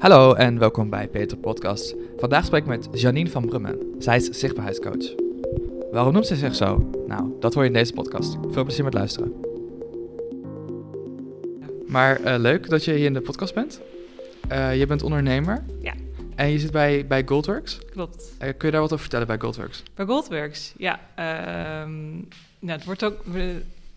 Hallo en welkom bij Peter Podcast. Vandaag spreek ik met Janine van Brummen. Zij is zichtbaarheidscoach. Waarom noemt ze zich zo? Nou, dat hoor je in deze podcast. Veel plezier met luisteren. Maar uh, leuk dat je hier in de podcast bent. Uh, je bent ondernemer. Ja. En je zit bij, bij Goldworks. Klopt. Uh, kun je daar wat over vertellen bij Goldworks? Bij Goldworks, ja. Ehm, nou, het wordt ook,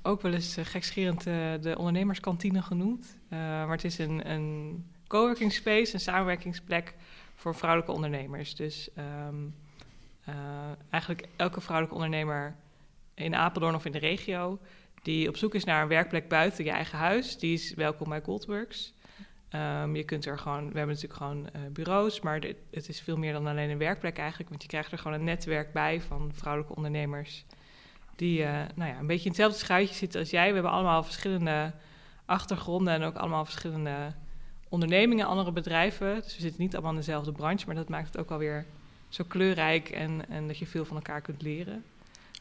ook wel eens gekscherend de ondernemerskantine genoemd. maar het is een, een coworking space, een samenwerkingsplek voor vrouwelijke ondernemers. Dus um, uh, eigenlijk elke vrouwelijke ondernemer in Apeldoorn of in de regio die op zoek is naar een werkplek buiten je eigen huis, die is welkom bij Goldworks. Um, je kunt er gewoon, we hebben natuurlijk gewoon uh, bureaus, maar het is veel meer dan alleen een werkplek eigenlijk, want je krijgt er gewoon een netwerk bij van vrouwelijke ondernemers die uh, nou ja, een beetje in hetzelfde schuitje zitten als jij. We hebben allemaal verschillende achtergronden en ook allemaal verschillende ondernemingen, andere bedrijven. Dus we zitten niet allemaal in dezelfde branche, maar dat maakt het ook alweer zo kleurrijk en, en dat je veel van elkaar kunt leren.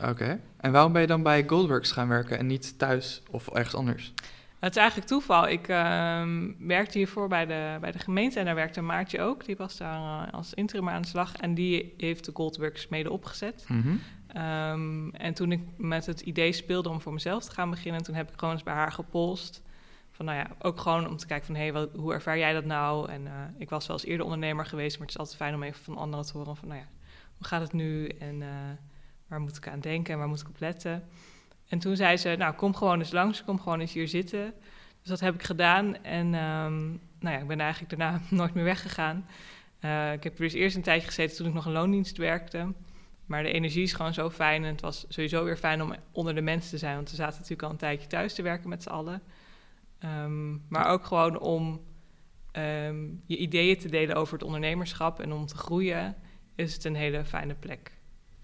Oké. En waarom ben je dan bij Goldworks gaan werken en niet thuis of ergens anders? Het is eigenlijk toeval. Ik uh, werkte hiervoor bij de, bij de gemeente en daar werkte Maartje ook. Die was daar uh, als interim aan de slag en die heeft de Goldworks mede opgezet. Mm -hmm. um, en toen ik met het idee speelde om voor mezelf te gaan beginnen, toen heb ik gewoon eens bij haar gepolst nou ja, ook gewoon om te kijken van hé, hey, hoe ervaar jij dat nou? En uh, ik was wel eens eerder ondernemer geweest, maar het is altijd fijn om even van anderen te horen van nou ja, hoe gaat het nu en uh, waar moet ik aan denken en waar moet ik op letten? En toen zei ze, nou kom gewoon eens langs, kom gewoon eens hier zitten. Dus dat heb ik gedaan en um, nou ja, ik ben eigenlijk daarna nooit meer weggegaan. Uh, ik heb er dus eerst een tijdje gezeten toen ik nog een loondienst werkte. Maar de energie is gewoon zo fijn en het was sowieso weer fijn om onder de mensen te zijn. Want we zaten natuurlijk al een tijdje thuis te werken met z'n allen. Um, maar ook gewoon om um, je ideeën te delen over het ondernemerschap en om te groeien, is het een hele fijne plek.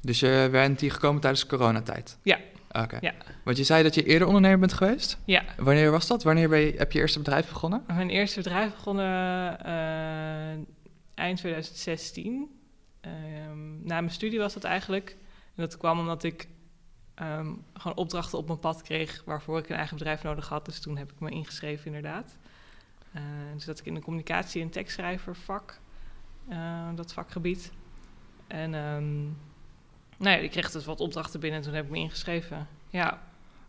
Dus je bent hier gekomen tijdens de coronatijd? Ja. Oké. Okay. Ja. Want je zei dat je eerder ondernemer bent geweest? Ja. Wanneer was dat? Wanneer ben je, heb je eerste bedrijf begonnen? Mijn eerste bedrijf begonnen uh, eind 2016. Um, na mijn studie was dat eigenlijk. En dat kwam omdat ik um, gewoon opdrachten op mijn pad kreeg waarvoor ik een eigen bedrijf nodig had. Dus toen heb ik me ingeschreven inderdaad. Uh, dus dat ik in de communicatie- en tekstschrijvervak, uh, dat vakgebied. En um, nou ja, ik kreeg dus wat opdrachten binnen en toen heb ik me ingeschreven. Ja.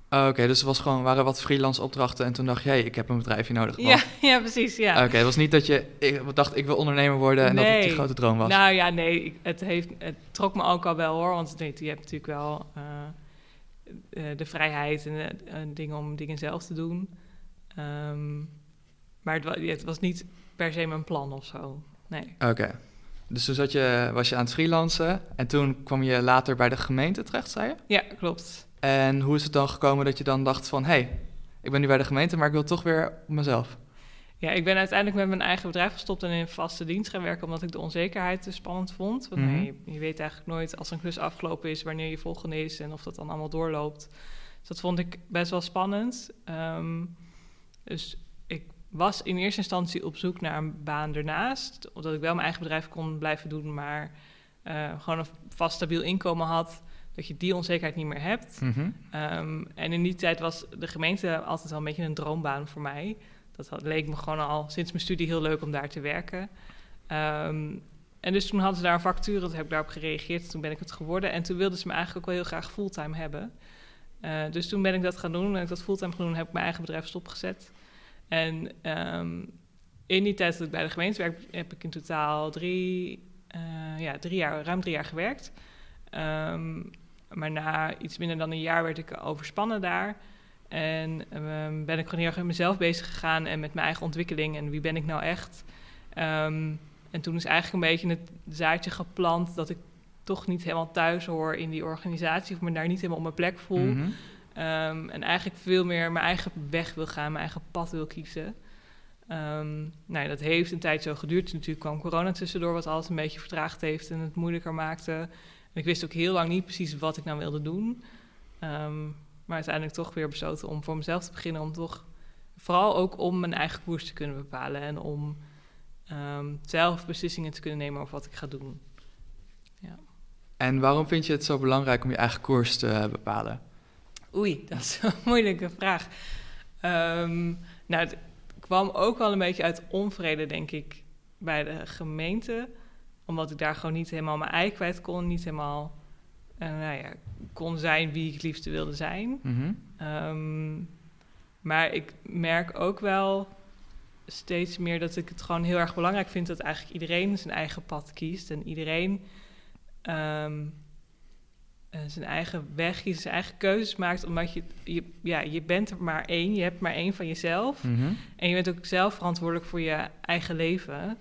Oh, Oké, okay, dus er was gewoon, waren wat freelance opdrachten en toen dacht je, hey, ik heb een bedrijfje nodig. Ja, ja, precies, ja. Oké, okay, het was niet dat je ik dacht, ik wil ondernemer worden en nee. dat het die grote droom was. Nou ja, nee, ik, het, heeft, het trok me ook al wel hoor, want nee, je hebt natuurlijk wel... Uh, de vrijheid en uh, dingen om dingen zelf te doen. Um, maar het, wa het, was niet per se mijn plan of zo. Nee. Oké. Okay. Dus toen zat je, was je aan het freelancen en toen kwam je later bij de gemeente terecht, zei je? Ja, klopt. En hoe is het dan gekomen dat je dan dacht van... hé, hey, ik ben nu bij de gemeente, maar ik wil toch weer op mezelf? Ja, ik ben uiteindelijk met mijn eigen bedrijf gestopt en in vaste dienst gaan werken... omdat ik de onzekerheid te spannend vond. Want mm -hmm. nee, je, je, weet eigenlijk nooit als een klus afgelopen is... wanneer je volgende is en of dat dan allemaal doorloopt. Dus dat vond ik best wel spannend. Um, dus ik was in eerste instantie op zoek naar een baan ernaast... omdat ik wel mijn eigen bedrijf kon blijven doen... maar uh, gewoon een vast stabiel inkomen had... dat je die onzekerheid niet meer hebt. Mm -hmm. um, en in die tijd was de gemeente altijd wel een beetje een droombaan voor mij... Dat leek me gewoon al sinds mijn studie heel leuk om daar te werken. Um, en dus toen hadden ze daar een vacature, toen heb ik daarop gereageerd. Toen ben ik het geworden. En toen wilden ze me eigenlijk ook wel heel graag fulltime hebben. Uh, dus toen ben ik dat gaan doen. En ik dat fulltime gedaan, heb ik mijn eigen bedrijf stopgezet. En um, in die tijd dat ik bij de gemeente werk, heb ik in totaal drie, uh, ja, drie jaar, ruim drie jaar gewerkt. Um, maar na iets minder dan een jaar werd ik overspannen daar. En um, ben ik gewoon heel erg met mezelf bezig gegaan en met mijn eigen ontwikkeling en wie ben ik nou echt. Um, en toen is eigenlijk een beetje het zaadje geplant dat ik toch niet helemaal thuis hoor in die organisatie of me daar niet helemaal op mijn plek voel. Mm -hmm. um, en eigenlijk veel meer mijn eigen weg wil gaan, mijn eigen pad wil kiezen. nou ja, dat heeft een tijd zo geduurd. Natuurlijk kwam corona tussendoor, wat alles een beetje vertraagd heeft en het moeilijker maakte. En ik wist ook heel lang niet precies wat ik nou wilde doen. Maar uiteindelijk toch weer besloten om voor mezelf te beginnen. Om toch vooral ook om mijn eigen koers te kunnen bepalen. En om um, zelf beslissingen te kunnen nemen over wat ik ga doen. Ja. En waarom vind je het zo belangrijk om je eigen koers te bepalen? Oei, dat is een moeilijke vraag. Um, nou, het kwam ook wel een beetje uit onvrede, denk ik. bij de gemeente, omdat ik daar gewoon niet helemaal mijn ei kwijt kon, niet helemaal nou ja, kon zijn wie ik het liefste wilde zijn. Mhm. Ehm, maar ik merk ook wel steeds meer dat ik het gewoon heel erg belangrijk vind dat eigenlijk iedereen zijn eigen pad kiest en iedereen ehm, eh, zijn eigen weg kiest, zijn eigen keuzes maakt, omdat je, je, ja, je bent er maar één, je hebt maar één van jezelf Mhm. en je bent ook zelf verantwoordelijk voor je eigen leven.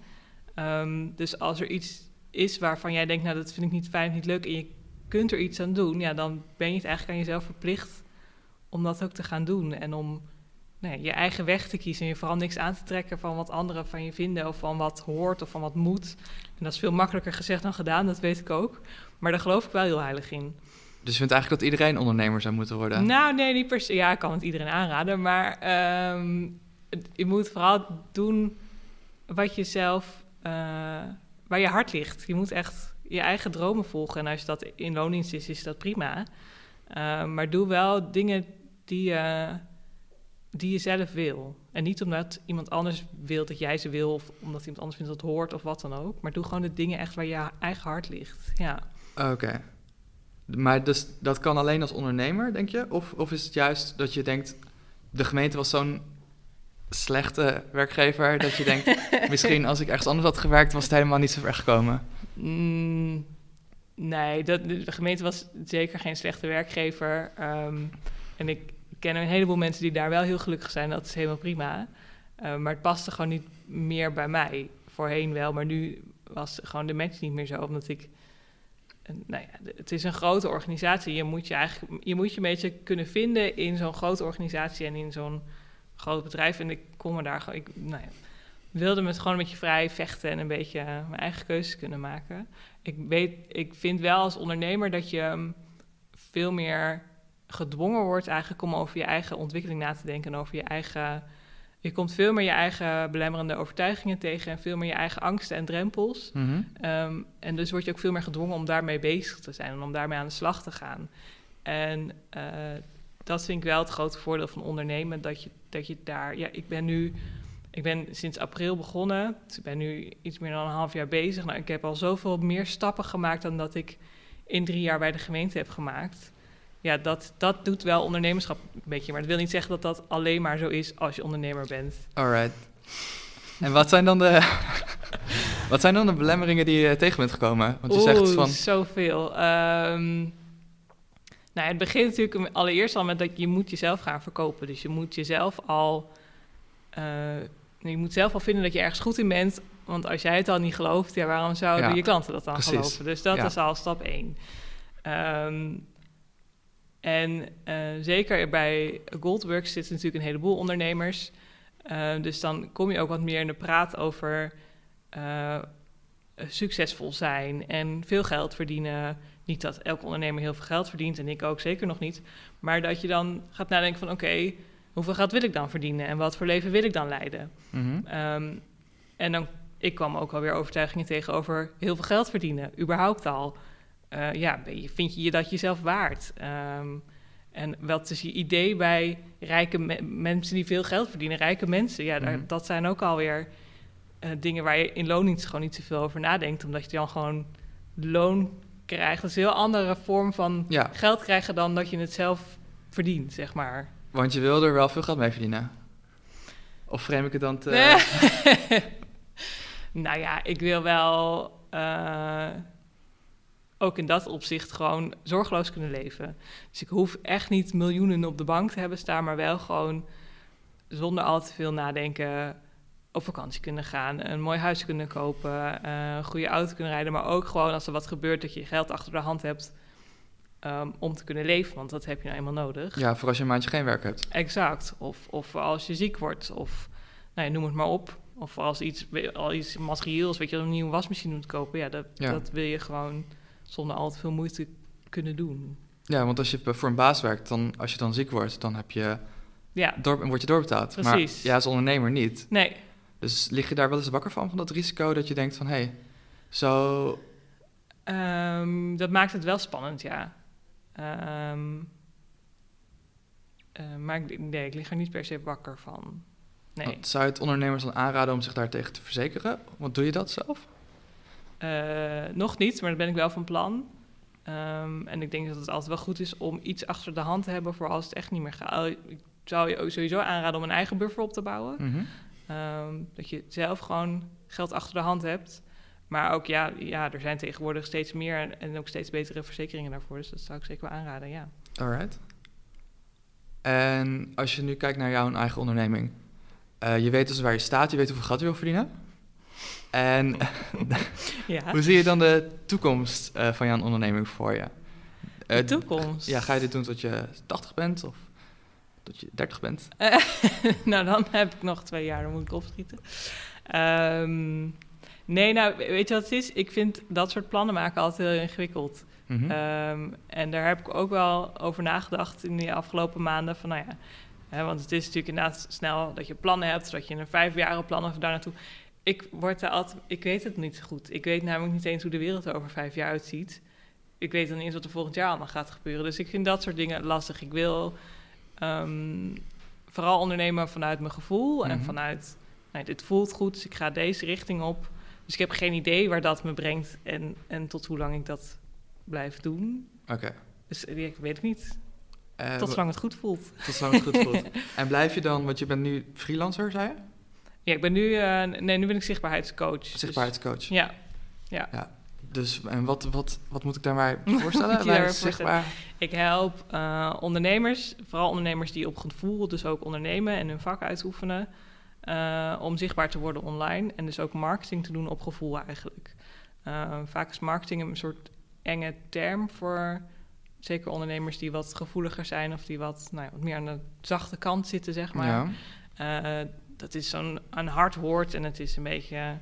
Ehm, dus als er iets is waarvan jij denkt, nou dat vind ik niet fijn, niet leuk en je kunt er iets aan doen, ja, dan ben je het eigenlijk aan jezelf verplicht om dat ook te gaan doen en om nou je eigen weg te kiezen en je vooral niks aan te trekken van wat anderen van je vinden of van wat hoort of van wat moet. En dat is veel makkelijker gezegd dan gedaan, dat weet ik ook. Maar daar geloof ik wel heel heilig in. Dus je vindt eigenlijk dat iedereen ondernemer zou moeten worden? Nou, nee, niet per se. Ja, ik kan het iedereen aanraden. Maar ehm, je moet vooral doen wat je zelf, eh, waar je hart ligt. Je moet echt je eigen dromen volgen. En als dat in loondienst is, is dat prima. Eh, maar doe wel dingen die, eh, die je zelf wil. En niet omdat iemand anders wil dat jij ze wil... of omdat iemand anders vindt dat het hoort of wat dan ook. Maar doe gewoon de dingen echt waar je eigen hart ligt. Ja. Oké. Maar dus dat kan alleen als ondernemer, denk je? Of, of is het juist dat je denkt, de gemeente was zo'n slechte werkgever, dat je denkt, misschien als ik ergens anders had gewerkt, was het helemaal niet zo ver gekomen? Mm, nee, de gemeente was zeker geen slechte werkgever. Ehm, en ik ken een heleboel mensen die daar wel heel gelukkig zijn. Dat is helemaal prima. Eh, maar het paste gewoon niet meer bij mij. Voorheen wel, maar nu was gewoon de match niet meer zo. Omdat ik... Nou ja, het is een grote organisatie. Je moet je eigenlijk je, moet je een beetje kunnen vinden in zo'n grote organisatie en in zo'n groot bedrijf. En ik kon me daar gewoon... Ik, nou ja, wilde me gewoon een beetje vrij vechten en een beetje eh, mijn eigen keuzes kunnen maken. Ik, weet, ik vind wel als ondernemer dat je mm, veel meer gedwongen wordt eigenlijk om over je eigen ontwikkeling na te denken en over je eigen... Je komt veel meer je eigen belemmerende overtuigingen tegen en veel meer je eigen angsten en drempels. Mhm. Ehm, en dus word je ook veel meer gedwongen om daarmee bezig te zijn en om daarmee aan de slag te gaan. En eh, dat vind ik wel het grote voordeel van ondernemen, dat je, dat je daar... Ja, ik ben nu... Ik ben sinds april begonnen, dus ik ben nu iets meer dan een half jaar bezig. Nou, ik heb al zoveel meer stappen gemaakt dan dat ik in drie jaar bij de gemeente heb gemaakt. Ja, dat, dat doet wel ondernemerschap een beetje. Maar dat wil niet zeggen dat dat alleen maar zo is als je ondernemer bent. Alright. En wat zijn dan de, wat zijn dan de belemmeringen die je tegen bent gekomen? Want je zegt Oeh, van, zoveel. Ehm, nou, het begint natuurlijk allereerst al met dat je moet jezelf gaan verkopen. Dus je moet jezelf al... eh, je moet zelf al vinden dat je ergens goed in bent. Want als jij het al niet gelooft, ja, waarom zouden Ja, je klanten dat dan precies. geloven? Dus dat Ja. is al stap één. Ehm, en eh, zeker bij Goldworks zitten natuurlijk een heleboel ondernemers. Eh, dus dan kom je ook wat meer in de praat over eh, succesvol zijn en veel geld verdienen. Niet dat elke ondernemer heel veel geld verdient en ik ook zeker nog niet. Maar dat je dan gaat nadenken van oké, hoeveel geld wil ik dan verdienen en wat voor leven wil ik dan leiden? mhm, Ehm, en dan, ik kwam ook alweer overtuigingen tegen over heel veel geld verdienen, überhaupt al. Eh, ja, vind je je dat jezelf waard? Ehm, en wat is je idee bij rijke me- mensen die veel geld verdienen, rijke mensen? Ja, daar, Mhm. dat zijn ook alweer eh, dingen waar je in loondienst gewoon niet zoveel over nadenkt, omdat je dan gewoon loon krijgt. Dat is een heel andere vorm van ja, geld krijgen dan dat je het zelf verdient, zeg maar. Want je wil er wel veel geld mee verdienen. Of vreem ik het dan te... Nou ja, ik wil wel eh, ook in dat opzicht gewoon zorgeloos kunnen leven. Dus ik hoef echt niet miljoenen op de bank te hebben staan, maar wel gewoon zonder al te veel nadenken op vakantie kunnen gaan, een mooi huis kunnen kopen, eh, een goede auto kunnen rijden, maar ook gewoon als er wat gebeurt dat je geld achter de hand hebt ehm, om te kunnen leven, want dat heb je nou eenmaal nodig. Ja, voor als je een maandje geen werk hebt. Exact. Of, of als je ziek wordt. Of nou ja, noem het maar op. Of als iets, al iets materieels, weet je, een nieuwe wasmachine moet kopen. Ja dat, Ja. dat wil je gewoon zonder al te veel moeite kunnen doen. Ja, want als je voor een baas werkt, dan, als je dan ziek wordt, dan heb je Ja, door, word je doorbetaald. Precies. Maar ja, als ondernemer niet. nee. Dus lig je daar wel eens wakker van, van dat risico dat je denkt van... hé, hey, zo... Ehm, dat maakt het wel spannend, ja. Ehm, eh, maar ik, nee, ik lig er niet per se wakker van. Nee. Wat Zou je het ondernemers dan aanraden om zich daartegen te verzekeren? Want doe je dat zelf? Eh, nog niet, maar daar ben ik wel van plan. Ehm, en ik denk dat het altijd wel goed is om iets achter de hand te hebben voor als het echt niet meer gaat. Ik zou je ook sowieso aanraden om een eigen buffer op te bouwen. Mhm. Ehm, dat je zelf gewoon geld achter de hand hebt. Maar ook ja, ja er zijn tegenwoordig steeds meer en, en ook steeds betere verzekeringen daarvoor. Dus dat zou ik zeker wel aanraden, ja. Alright. En als je nu kijkt naar jouw eigen onderneming, eh, je weet dus waar je staat, je weet hoeveel geld je wil verdienen. En ja. hoe zie je dan de toekomst eh, van jouw onderneming voor je? De Eh, toekomst. Ja, ga je dit doen tot je 80 bent of tot je 30 bent? Nou, dan heb ik nog twee jaar, dan moet ik opschieten. Ehm, nee, nou, weet je wat het is? Ik vind dat soort plannen maken altijd heel ingewikkeld. Mhm. Ehm, en daar heb ik ook wel over nagedacht in de afgelopen maanden. Van, nou ja, hè, want het is natuurlijk inderdaad snel dat je plannen hebt, dat je een vijfjaren plan of daar naartoe. Ik, word daar altijd, ik weet het niet zo goed. Ik weet namelijk niet eens hoe de wereld er over vijf jaar uitziet. Ik weet dan niet eens wat er volgend jaar allemaal gaat gebeuren. Dus ik vind dat soort dingen lastig. Ik wil ehm, vooral ondernemen vanuit mijn gevoel en Mhm. vanuit, nou, dit voelt goed, dus ik ga deze richting op. Dus ik heb geen idee waar dat me brengt en, en tot hoe lang ik dat blijf doen. Oké. Dus eh, ik weet het niet. Eh, Tot zolang het goed voelt. tot zolang het goed voelt. En blijf je dan, want je bent nu freelancer, zei je? Ja, ik ben nu, eh, nee, nu ben ik zichtbaarheidscoach. Dus- Zichtbaarheidscoach. ja, Dus en wat, wat, wat moet ik daarbij voorstellen? Bij zichtbaar? ik help ondernemers, vooral ondernemers die op gevoel dus ook ondernemen en hun vak uitoefenen, eh, om zichtbaar te worden online en dus ook marketing te doen op gevoel eigenlijk. Eh, vaak is marketing een soort enge term voor zeker ondernemers die wat gevoeliger zijn of die wat, nou ja, wat meer aan de zachte kant zitten, zeg maar. Ja. Eh, dat is zo'n een hard woord en het is een beetje.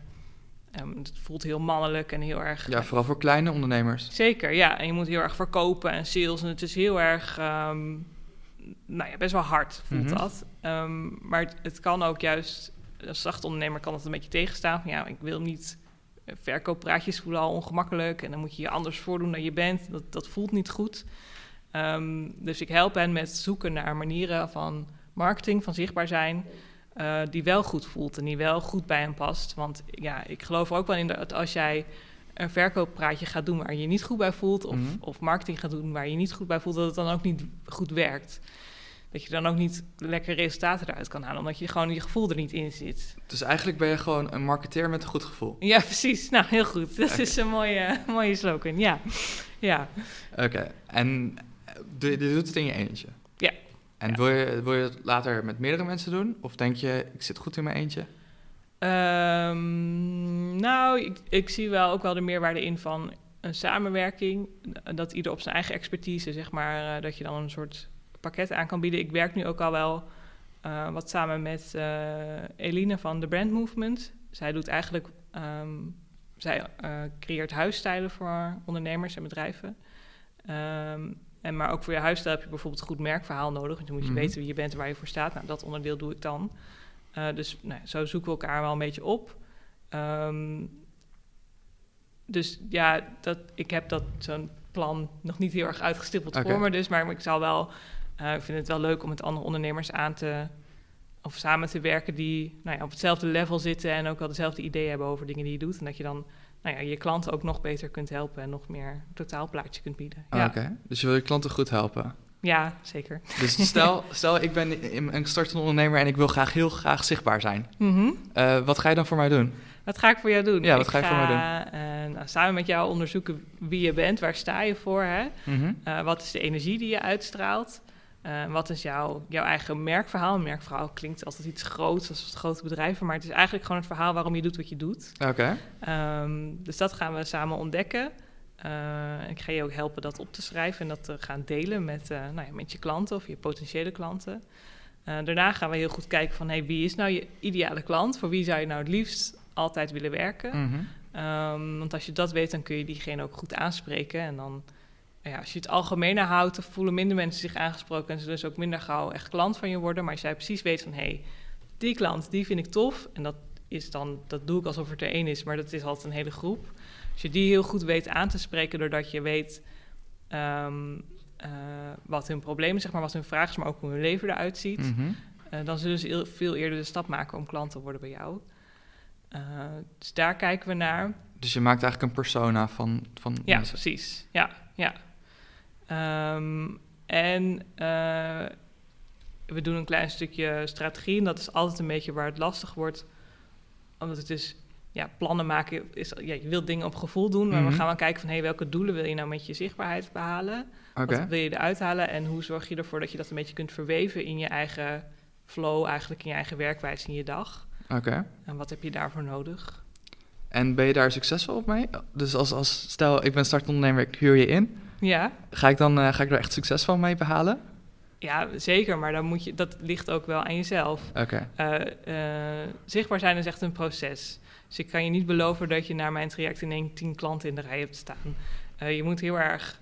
ehm, het voelt heel mannelijk en heel erg. ja, vooral voor kleine ondernemers. Zeker, ja. En je moet heel erg verkopen en sales. En het is heel erg. ehm, nou ja, best wel hard voelt Mhm. dat. Ehm, maar het, het kan ook juist. Als zachte ondernemer kan het een beetje tegenstaan. Van ja, ik wil niet. eh, Verkooppraatjes voelen al ongemakkelijk. En dan moet je je anders voordoen dan je bent. Dat, dat voelt niet goed. Ehm, dus ik help hen met zoeken naar manieren van marketing, van zichtbaar zijn. eh, die wel goed voelt en die wel goed bij hen past. Want ja, ik geloof er ook wel in dat als jij een verkooppraatje gaat doen waar je je niet goed bij voelt, of, Mhm. of marketing gaat doen waar je je niet goed bij voelt, dat het dan ook niet goed werkt. Dat je dan ook niet lekker resultaten eruit kan halen, omdat je gewoon je gevoel er niet in zit. Dus eigenlijk ben je gewoon een marketeer met een goed gevoel. Ja, precies. Nou, heel goed. Dat is een mooie, mooie slogan. Ja. ja. Oké, en eh, doe je, je doet het in je eentje? Ja. En Ja. Wil, je, wil je het later met meerdere mensen doen? Of denk je, ik zit goed in mijn eentje? Ehm, nou, ik, ik zie wel ook wel de meerwaarde in van een samenwerking. Dat ieder op zijn eigen expertise, zeg maar, eh, dat je dan een soort pakket aan kan bieden. Ik werk nu ook al wel eh, wat samen met eh, Eline van The Brand Movement. Zij doet eigenlijk, ehm, zij creëert huisstijlen voor ondernemers en bedrijven. Ehm, en maar ook voor je huisstijl heb je bijvoorbeeld een goed merkverhaal nodig. Want dan moet je Mhm. weten wie je bent en waar je voor staat. Nou, dat onderdeel doe ik dan. Eh, dus nou, zo zoeken we elkaar wel een beetje op. Ehm, dus ja, dat, ik heb dat zo'n plan nog niet heel erg uitgestippeld voor me. Dus, maar ik zou wel, eh, ik vind het wel leuk om met andere ondernemers aan te of samen te werken die nou ja, op hetzelfde level zitten en ook wel dezelfde ideeën hebben over dingen die je doet. En dat je dan nou ja, je klanten ook nog beter kunt helpen en nog meer totaalplaatje kunt bieden. Ah, Ja. Oké, dus je wil je klanten goed helpen. Ja, zeker. Dus stel, stel ik ben een startende ondernemer en ik wil graag heel graag zichtbaar zijn. Mhm. Eh, wat ga je dan voor mij doen? Wat ga ik voor jou doen? Ja, wat Ik ga je voor mij ga, eh, nou, samen met jou onderzoeken wie je bent, waar sta je voor, hè? Mhm. Eh, wat is de energie die je uitstraalt? Wat is jouw, jouw eigen merkverhaal? Een merkverhaal klinkt altijd iets groots, als grote bedrijven, maar het is eigenlijk gewoon het verhaal waarom je doet wat je doet. Oké, Ehm, dus dat gaan we samen ontdekken. Eh, ik ga je ook helpen dat op te schrijven en dat te gaan delen met, eh, nou ja, met je klanten of je potentiële klanten. Eh, daarna gaan we heel goed kijken van hey, wie is nou je ideale klant? Voor wie zou je nou het liefst altijd willen werken? Mhm. Ehm, want als je dat weet, dan kun je diegene ook goed aanspreken. En dan, nou ja, als je het algemene houdt, dan voelen minder mensen zich aangesproken en ze dus ook minder gauw echt klant van je worden. Maar als jij precies weet van hé, hey, die klant, die vind ik tof. En dat is dan, dat doe ik alsof het er één is, maar dat is altijd een hele groep. Als je die heel goed weet aan te spreken, doordat je weet ehm, eh, wat hun probleem is, zeg maar, wat hun vraag is, maar ook hoe hun leven eruit ziet. Mhm. eh, dan zullen ze heel- veel eerder de stap maken om klant te worden bij jou. Eh, dus daar kijken we naar. Dus je maakt eigenlijk een persona van, van Ja, mensen. precies. Ja, ja. Ehm, en we doen een klein stukje strategie. En dat is altijd een beetje waar het lastig wordt. Omdat het is, ja, plannen maken is, ja, je wilt dingen op gevoel doen. Maar Mhm. we gaan wel kijken van, hé, welke doelen wil je nou met je zichtbaarheid behalen? Wat wil je eruit halen? En hoe zorg je ervoor dat je dat een beetje kunt verweven in je eigen flow, eigenlijk in je eigen werkwijze in je dag? Oké. En wat heb je daarvoor nodig? En ben je daar succesvol op mee? Dus als, als stel, ik ben startondernemer, ik huur je in. Ja, Ga ik dan eh, ga ik er echt succesvol mee behalen? ja zeker. Maar dan moet je, dat ligt ook wel aan jezelf. Oké. Eh, eh, zichtbaar zijn is echt een proces. Dus ik kan je niet beloven dat je naar mijn traject in één tien klanten in de rij hebt staan. Eh, je moet heel erg,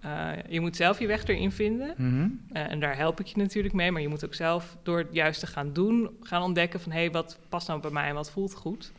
eh, je moet zelf je weg erin vinden. Mhm. Eh, en daar help ik je natuurlijk mee. Maar je moet ook zelf door het juist te gaan doen, gaan ontdekken van hé, hey, wat past nou bij mij en wat voelt goed.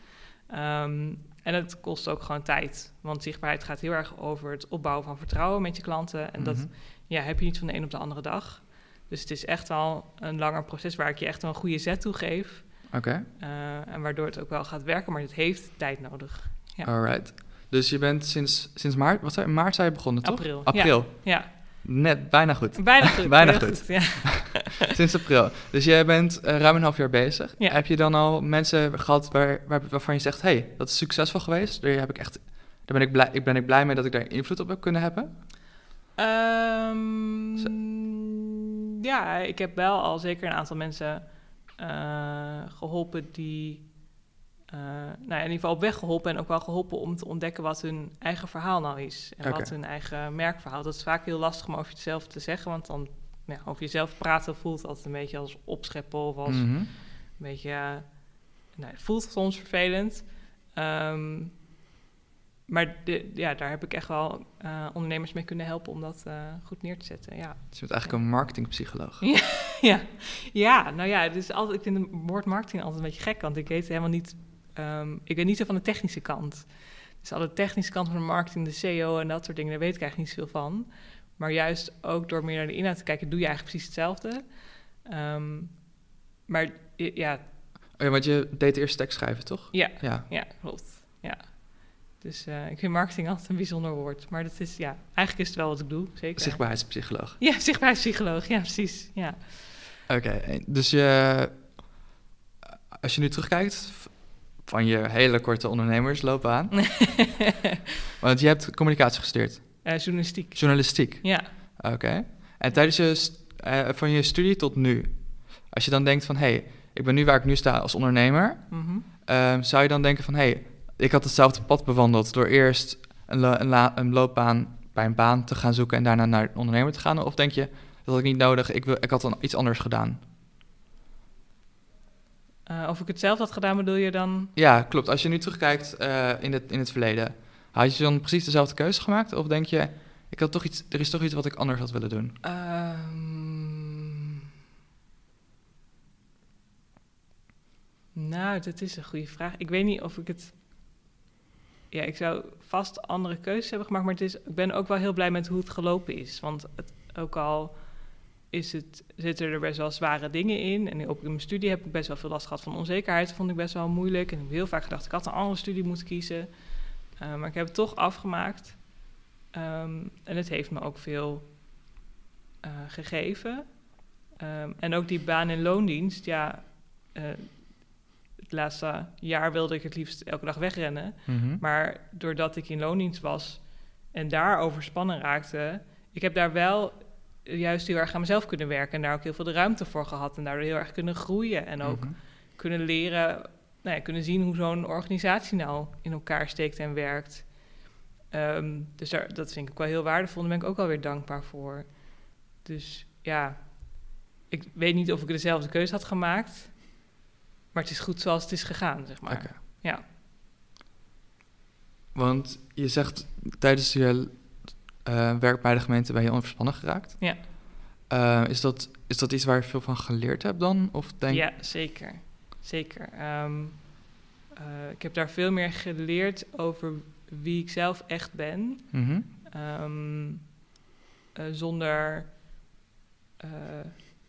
Ehm, en het kost ook gewoon tijd. Want zichtbaarheid gaat heel erg over het opbouwen van vertrouwen met je klanten. En dat Mhm. ja, heb je niet van de een op de andere dag. Dus het is echt wel een langer proces waar ik je echt wel een goede zet toe geef. Oké. Eh, en waardoor het ook wel gaat werken, maar het heeft tijd nodig. Ja. Alright. Dus je bent sinds, sinds maart, wat zei, maart zijn je begonnen, toch? April. April. Ja, Net, bijna goed. bijna goed. Bijna goed. Ja. Sinds april. Dus jij bent eh, ruim een half jaar bezig. Ja. Heb je dan al mensen gehad waar, waar, waarvan je zegt... hey, dat is succesvol geweest. Daar, heb ik echt, daar ben, ik blij, ik ben ik blij mee dat ik daar invloed op heb kunnen hebben? Ehm, ja, ik heb wel al zeker een aantal mensen eh, geholpen die... eh, nou ja, in ieder geval op weg geholpen en ook wel geholpen om te ontdekken wat hun eigen verhaal nou is. En wat hun eigen merkverhaal. Dat is vaak heel lastig om over jezelf te zeggen, want dan ja, over jezelf praten voelt altijd een beetje als opscheppen of als Mhm. een beetje, eh, nou, het voelt soms vervelend. Ehm, maar de, ja, daar heb ik echt wel eh, ondernemers mee kunnen helpen om dat eh, goed neer te zetten. Ja. Dus je bent eigenlijk een marketingpsycholoog. ja. ja, nou ja, is altijd, ik vind het woord marketing altijd een beetje gek, want ik weet helemaal niet, ehm, ik weet niet zo van de technische kant. Dus alle technische kant van de marketing, de SEO en dat soort dingen, daar weet ik eigenlijk niet zoveel van. Maar juist ook door meer naar de inhoud te kijken, doe je eigenlijk precies hetzelfde. Ehm, maar ja, Oh ja, want je deed eerst tekst schrijven, toch? ja, Ja. ja, klopt. Ja. Dus eh, ik vind marketing altijd een bijzonder woord. Maar dat is, ja, eigenlijk is het wel wat ik doe, zeker. Zichtbaarheidspsycholoog. Ja, zichtbaarheidspsycholoog. Ja, precies. Ja. Oké, dus je... Als je nu terugkijkt van je hele korte ondernemersloopbaan... want je hebt communicatie gestudeerd. Eh, journalistiek. Journalistiek. Ja. Oké. En tijdens je, eh, van je studie tot nu, als je dan denkt van hé, hey, ik ben nu waar ik nu sta als ondernemer, Mhm. ehm, zou je dan denken van hé, hey, ik had hetzelfde pad bewandeld door eerst een, lo- een, la- een loopbaan bij een baan te gaan zoeken en daarna naar een ondernemer te gaan? Of denk je, dat had ik niet nodig, ik, wil, ik had dan iets anders gedaan? Eh, of ik het zelf had gedaan, bedoel je dan? Ja, klopt. Als je nu terugkijkt eh, in, het, in het verleden, had je dan precies dezelfde keuze gemaakt? Of denk je, ik had toch iets, er is toch iets wat ik anders had willen doen? Ehm, nou, dat is een goede vraag. Ik weet niet of ik het... Ja, ik zou vast andere keuzes hebben gemaakt, maar het is, ik ben ook wel heel blij met hoe het gelopen is. Want het, ook al is het, zitten er best wel zware dingen in. En ook in mijn studie heb ik best wel veel last gehad van onzekerheid. Dat vond ik best wel moeilijk. En ik heb heel vaak gedacht, ik had een andere studie moeten kiezen. Eh, maar ik heb het toch afgemaakt. Ehm, en het heeft me ook veel eh, gegeven. Ehm, en ook die baan in loondienst, ja... eh, het laatste jaar wilde ik het liefst elke dag wegrennen. Mhm. Maar doordat ik in loondienst was en daar overspannen raakte, ik heb daar wel juist heel erg aan mezelf kunnen werken en daar ook heel veel de ruimte voor gehad en daardoor heel erg kunnen groeien en ook Mhm. kunnen leren, nou ja, kunnen zien hoe zo'n organisatie nou in elkaar steekt en werkt. Ehm, dus daar, dat vind ik wel heel waardevol en daar ben ik ook alweer dankbaar voor. Dus ja, ik weet niet of ik dezelfde keuze had gemaakt, maar het is goed zoals het is gegaan, zeg maar. Ja. Want je zegt tijdens je eh, werk bij de gemeente ben je onverspannen geraakt. Ja. Eh, is, dat, is dat iets waar je veel van geleerd hebt dan? Of denk Ja, zeker. Zeker. Ehm, eh, ik heb daar veel meer geleerd over wie ik zelf echt ben. Mhm. Ehm, eh, zonder,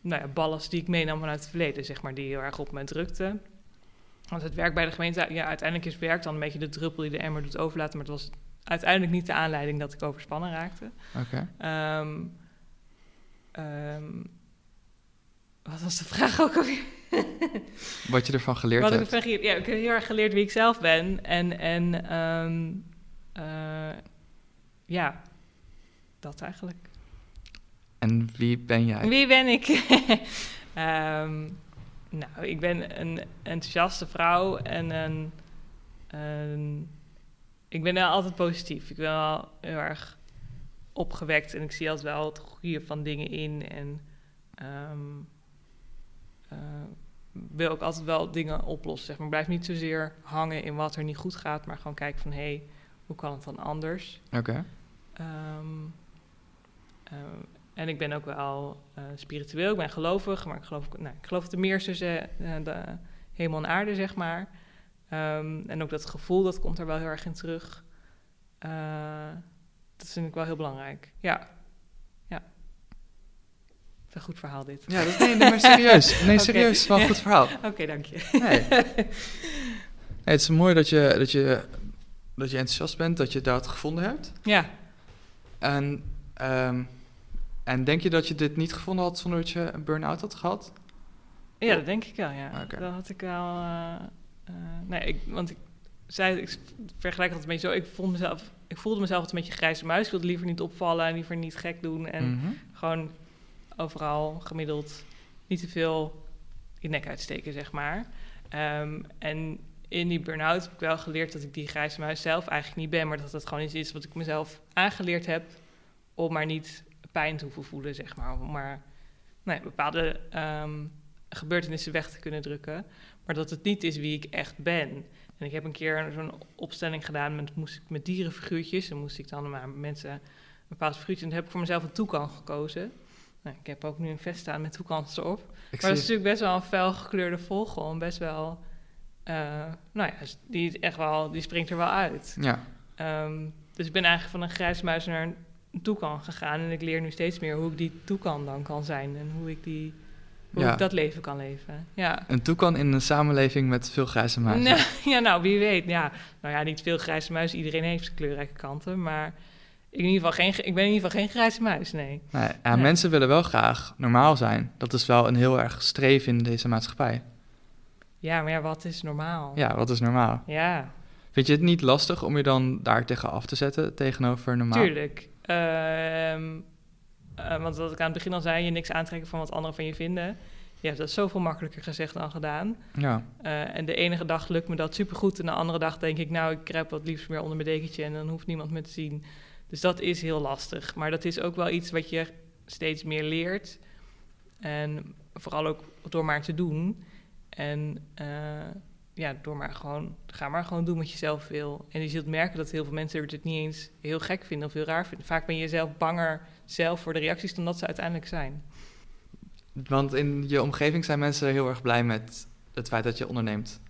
nou ja, ballast die ik meenam vanuit het verleden, zeg maar, die heel erg op me drukte. Want het werk bij de gemeente, ja, uiteindelijk is werk dan een beetje de druppel die de emmer doet overlaten, maar het was uiteindelijk niet de aanleiding dat ik overspannen raakte. Oké. Ehm, ehm, wat was de vraag ook alweer? Wat je ervan geleerd Wat ik hebt. ervan geleerd- ja, ik heb heel erg geleerd wie ik zelf ben. En, en ehm, eh, ja, dat eigenlijk. En wie ben jij? Wie ben ik? Ehm, nou, ik ben een enthousiaste vrouw en een, een- ik ben wel altijd positief. Ik ben wel heel erg opgewekt en ik zie altijd wel het goede van dingen in en ehm, eh, wil ook altijd wel dingen oplossen. Zeg maar. Ik blijf niet zozeer hangen in wat er niet goed gaat, maar gewoon kijken van hé, hey, hoe kan het dan anders? Oké. Ehm, eh, en ik ben ook wel eh, spiritueel, ik ben gelovig, maar ik geloof, nou, ik geloof dat er meer tussen eh, de hemel en aarde, zeg maar. Ehm, en ook dat gevoel, dat komt er wel heel erg in terug. Eh, dat vind ik wel heel belangrijk. Ja, ja. Het is een goed verhaal dit. Ja, dat, nee, nee, maar serieus. Nee, serieus. Is wel een goed verhaal. Oké, dank je. Nee. nee, het is mooi dat je, dat, je, dat je enthousiast bent, dat je dat gevonden hebt. Ja, En, ehm, en denk je dat je dit niet gevonden had zonder dat je een burn-out had gehad? Ja, dat denk ik wel, ja. Oké. Dat had ik wel... eh, nee, ik, want ik zei, ik vergelijk dat een beetje zo. Ik, vond mezelf, ik voelde mezelf altijd een beetje grijze muis. Ik wilde liever niet opvallen en liever niet gek doen. En Mhm. gewoon overal gemiddeld niet te veel je nek uitsteken, zeg maar. Ehm, en in die burn-out heb ik wel geleerd dat ik die grijze muis zelf eigenlijk niet ben. Maar dat dat gewoon iets is wat ik mezelf aangeleerd heb om maar niet pijn te hoeven voelen, zeg maar. Om maar nou ja, bepaalde ehm, gebeurtenissen weg te kunnen drukken. Maar dat het niet is wie ik echt ben. En ik heb een keer zo'n opstelling gedaan met, moest ik met dierenfiguurtjes. En moest ik dan maar mensen een bepaald figuurtje. En toen heb ik voor mezelf een toekan gekozen. Nou, ik heb ook nu een vest staan met toekans erop. Ik Maar dat is natuurlijk best wel een fel gekleurde vogel. En best wel... eh, nou ja, die, is echt wel, die springt er wel uit. ja, Ehm, dus ik ben eigenlijk van een grijze muis naar een toekan gegaan. En ik leer nu steeds meer hoe ik die toekan dan kan zijn. En hoe ik, die, hoe Ja. ik dat leven kan leven. Ja. een toekan in een samenleving met veel grijze muizen. Nou, ja, nou, wie weet. Ja. Nou ja, niet veel grijze muis. Iedereen heeft kleurrijke kanten. Maar ik, in ieder geval geen, ik ben in ieder geval geen grijze muis, nee. Nee, ja, Nee. Mensen willen wel graag normaal zijn. Dat is wel een heel erg streef in deze maatschappij. Ja, maar ja, wat is normaal? Ja, wat is normaal? Ja, Vind je het niet lastig om je dan daar tegen af te zetten tegenover normaal? tuurlijk. Ehm, eh, want wat ik aan het begin al zei, je niks aantrekken van wat anderen van je vinden. Ja, dat is zoveel makkelijker gezegd dan gedaan. Ja, Eh, en de enige dag lukt me dat supergoed. En de andere dag denk ik, nou, ik kruip wat liefst meer onder mijn dekentje en dan hoeft niemand me te zien. Dus dat is heel lastig. Maar dat is ook wel iets wat je steeds meer leert. En vooral ook door maar te doen. En eh, ja, door maar gewoon, ga maar gewoon doen wat je zelf wil. En je zult merken dat heel veel mensen het niet eens heel gek vinden of heel raar vinden. Vaak ben je zelf banger zelf voor de reacties dan dat ze uiteindelijk zijn. want in je omgeving zijn mensen heel erg blij met het feit dat je onderneemt.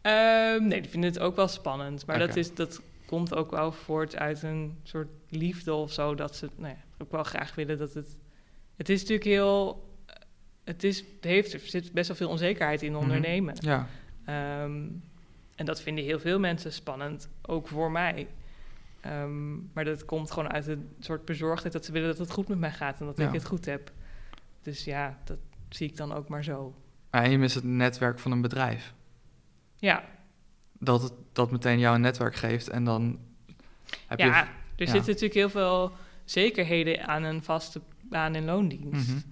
Ehm, nee, die vinden het ook wel spannend. Maar dat, is, dat komt ook wel voort uit een soort liefde of zo. Dat ze nou ja, ook wel graag willen dat het... Het is natuurlijk heel... Het, is, het heeft, er zit best wel veel onzekerheid in Mhm. ondernemen. Ja, Ehm, en dat vinden heel veel mensen spannend, ook voor mij. Ehm, maar dat komt gewoon uit een soort bezorgdheid dat ze willen dat het goed met mij gaat en dat Ja. ik het goed heb. Dus ja, dat zie ik dan ook maar zo. en je mist het netwerk van een bedrijf. Ja, Dat het dat meteen jou een netwerk geeft en dan heb ja, je... er ja. zitten natuurlijk heel veel zekerheden aan een vaste baan in loondienst.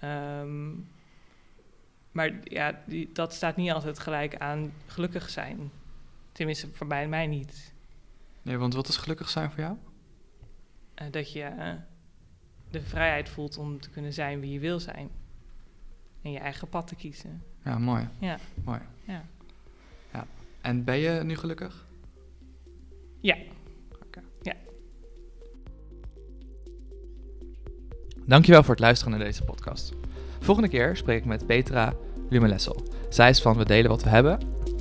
Ehm, maar ja, die, dat staat niet altijd gelijk aan gelukkig zijn. Tenminste, voor mij niet. Nee, want wat is gelukkig zijn voor jou? Eh, dat je eh, de vrijheid voelt om te kunnen zijn wie je wil zijn. En je eigen pad te kiezen. Ja, mooi. Ja. Mooi. Ja. ja. En ben je nu gelukkig? Ja. Oké. Ja. Dankjewel voor het luisteren naar deze podcast. Volgende keer spreek ik met Petra Lumelessel. Zij is van We Delen Wat We Hebben.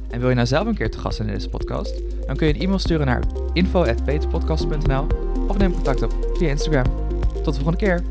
En wil je nou zelf een keer te gast zijn in deze podcast? Dan kun je een e-mail sturen naar info.peterpodcast.nl of neem contact op via Instagram. Tot de volgende keer.